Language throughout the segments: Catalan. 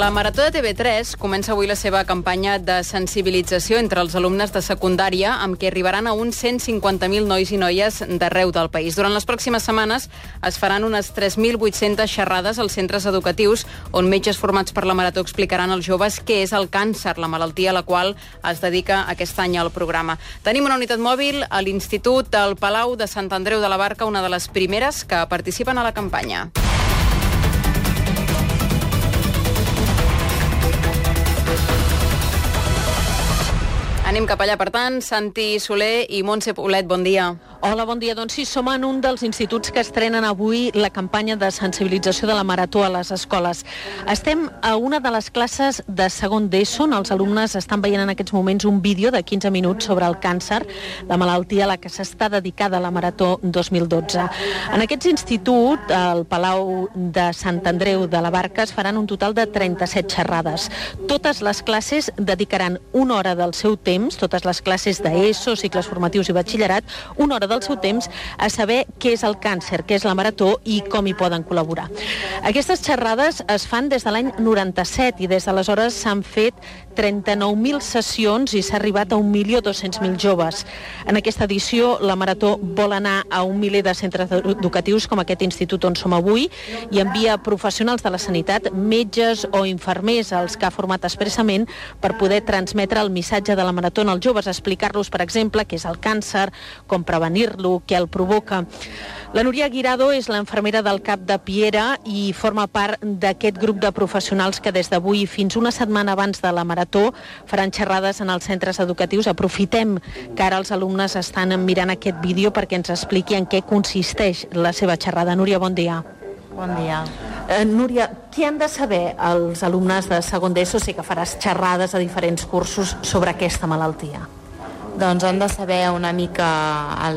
La Marató de TV3 comença avui la seva campanya de sensibilització entre els alumnes de secundària amb què arribaran a uns 150.000 nois i noies d'arreu del país. Durant les pròximes setmanes es faran unes 3.800 xerrades als centres educatius on metges formats per la Marató explicaran als joves què és el càncer, la malaltia a la qual es dedica aquest any al programa. Tenim una unitat mòbil a l'Institut del Palau de Sant Andreu de la Barca, una de les primeres que participen a la campanya. Anem cap allà, per tant, Santi Soler i Montse Paulet, bon dia. Hola, bon dia. Doncs sí, som en un dels instituts que estrenen avui la campanya de sensibilització de la Marató a les escoles. Estem a una de les classes de segon d'ESO, els alumnes estan veient en aquests moments un vídeo de 15 minuts sobre el càncer, la malaltia a la que s'està dedicada la Marató 2012. En aquest institut, al Palau de Sant Andreu de la Barca, es faran un total de 37 xerrades. Totes les classes dedicaran una hora del seu temps, totes les classes d'ESO, cicles formatius i batxillerat, una hora del seu temps a saber què és el càncer, què és la marató i com hi poden col·laborar. Aquestes xerrades es fan des de l'any 97 i des d'aleshores s'han fet 39.000 sessions i s'ha arribat a 1.200.000 joves. En aquesta edició la Marató vol anar a un miler de centres educatius com aquest institut on som avui i envia professionals de la sanitat, metges o infermers als que ha format expressament per poder transmetre el missatge de la Marató als joves, explicar-los, per exemple, què és el càncer, com prevenir-lo, què el provoca. La Núria Guirado és l'enfermera del CAP de Piera i forma part d'aquest grup de professionals que des d'avui fins una setmana abans de la Marató faran xerrades en els centres educatius. Aprofitem que ara els alumnes estan mirant aquest vídeo perquè ens expliqui en què consisteix la seva xerrada. Núria, bon dia. Bon dia. Eh, Núria, què han de saber els alumnes de segon d'ESO? Sé que faràs xerrades a diferents cursos sobre aquesta malaltia. Doncs han de saber una mica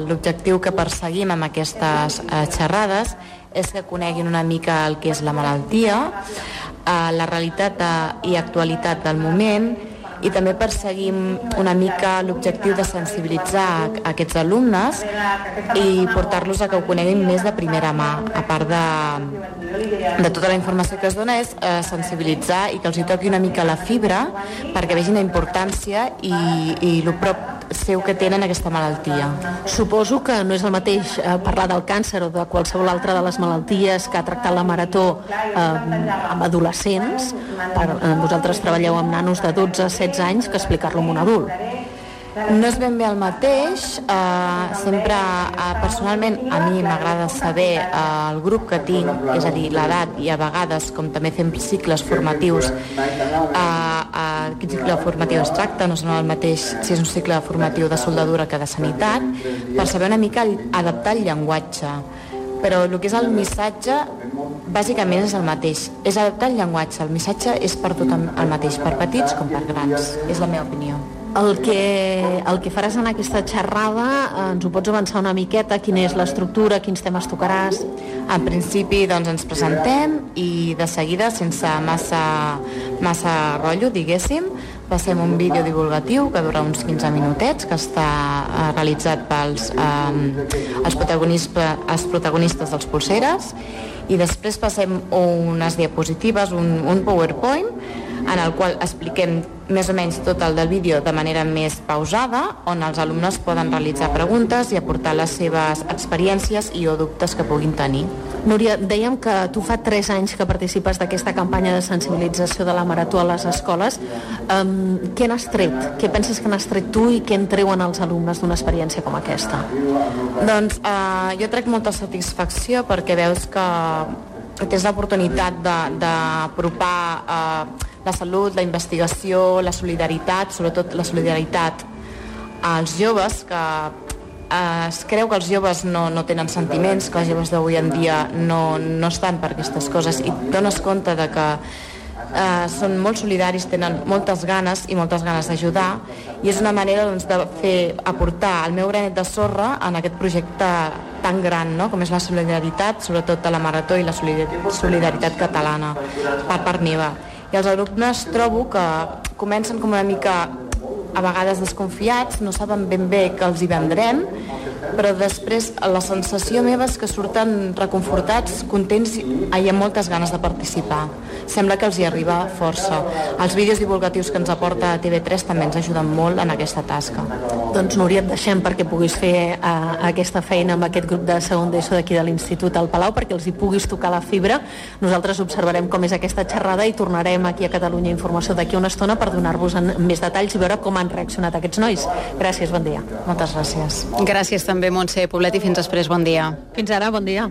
l'objectiu que perseguim amb aquestes eh, xerrades és que coneguin una mica el que és la malaltia, eh, la realitat eh, i actualitat del moment i també perseguim una mica l'objectiu de sensibilitzar aquests alumnes i portar-los a que ho coneguin més de primera mà, a part de, de tota la informació que es dona és eh, sensibilitzar i que els hi toqui una mica la fibra perquè vegin la importància i, i el prop seu que tenen aquesta malaltia. Suposo que no és el mateix eh, parlar del càncer o de qualsevol altra de les malalties que ha tractat la Marató eh, amb adolescents. Per, eh, vosaltres treballeu amb nanos de 12 a 16 anys que explicar-lo a un adult. No és ben bé el mateix, uh, sempre uh, personalment a mi m'agrada saber uh, el grup que tinc, és a dir, l'edat i a vegades, com també fem cicles formatius, uh, uh, quin cicle formatiu es tracta, no són el mateix si és un cicle formatiu de soldadura que de sanitat, per saber una mica adaptar el llenguatge però el que és el missatge bàsicament és el mateix. És adaptar el llenguatge. El missatge és per tothom el mateix, per petits com per grans. És la meva opinió. El que, el que faràs en aquesta xerrada, eh, ens ho pots avançar una miqueta? Quina és l'estructura, quins temes tocaràs? En principi doncs, ens presentem i de seguida, sense massa, massa rotllo, diguéssim, passem un vídeo divulgatiu que dura uns 15 minutets, que està eh, realitzat pels eh, els, protagonistes, els protagonistes dels pulseres, i després passem unes diapositives, un, un PowerPoint, en el qual expliquem més o menys tot el del vídeo de manera més pausada, on els alumnes poden realitzar preguntes i aportar les seves experiències i o dubtes que puguin tenir. Núria, dèiem que tu fa 3 anys que participes d'aquesta campanya de sensibilització de la Marató a les escoles. Um, què n'has tret? Què penses que n'has tret tu i què en treuen els alumnes d'una experiència com aquesta? Doncs uh, jo trec molta satisfacció perquè veus que tens l'oportunitat d'apropar uh, la salut, la investigació, la solidaritat, sobretot la solidaritat als joves que eh, es creu que els joves no, no tenen sentiments, que els joves d'avui en dia no, no estan per aquestes coses i dones compte de que eh, són molt solidaris, tenen moltes ganes i moltes ganes d'ajudar i és una manera doncs, de fer aportar el meu granet de sorra en aquest projecte tan gran no? com és la solidaritat, sobretot a la Marató i la solidaritat catalana per part meva i els alumnes trobo que comencen com una mica a vegades desconfiats, no saben ben bé que els hi vendrem però després la sensació meva és que surten reconfortats, contents i ha moltes ganes de participar. Sembla que els hi arriba força. Els vídeos divulgatius que ens aporta TV3 també ens ajuden molt en aquesta tasca. Doncs Núria, et deixem perquè puguis fer uh, aquesta feina amb aquest grup de segon d'ESO d'aquí de l'Institut al Palau, perquè els hi puguis tocar la fibra. Nosaltres observarem com és aquesta xerrada i tornarem aquí a Catalunya Informació d'aquí una estona per donar-vos més detalls i veure com han reaccionat aquests nois. Gràcies, bon dia. Moltes gràcies. Gràcies també, Montse Poblet, i fins després, bon dia. Fins ara, bon dia.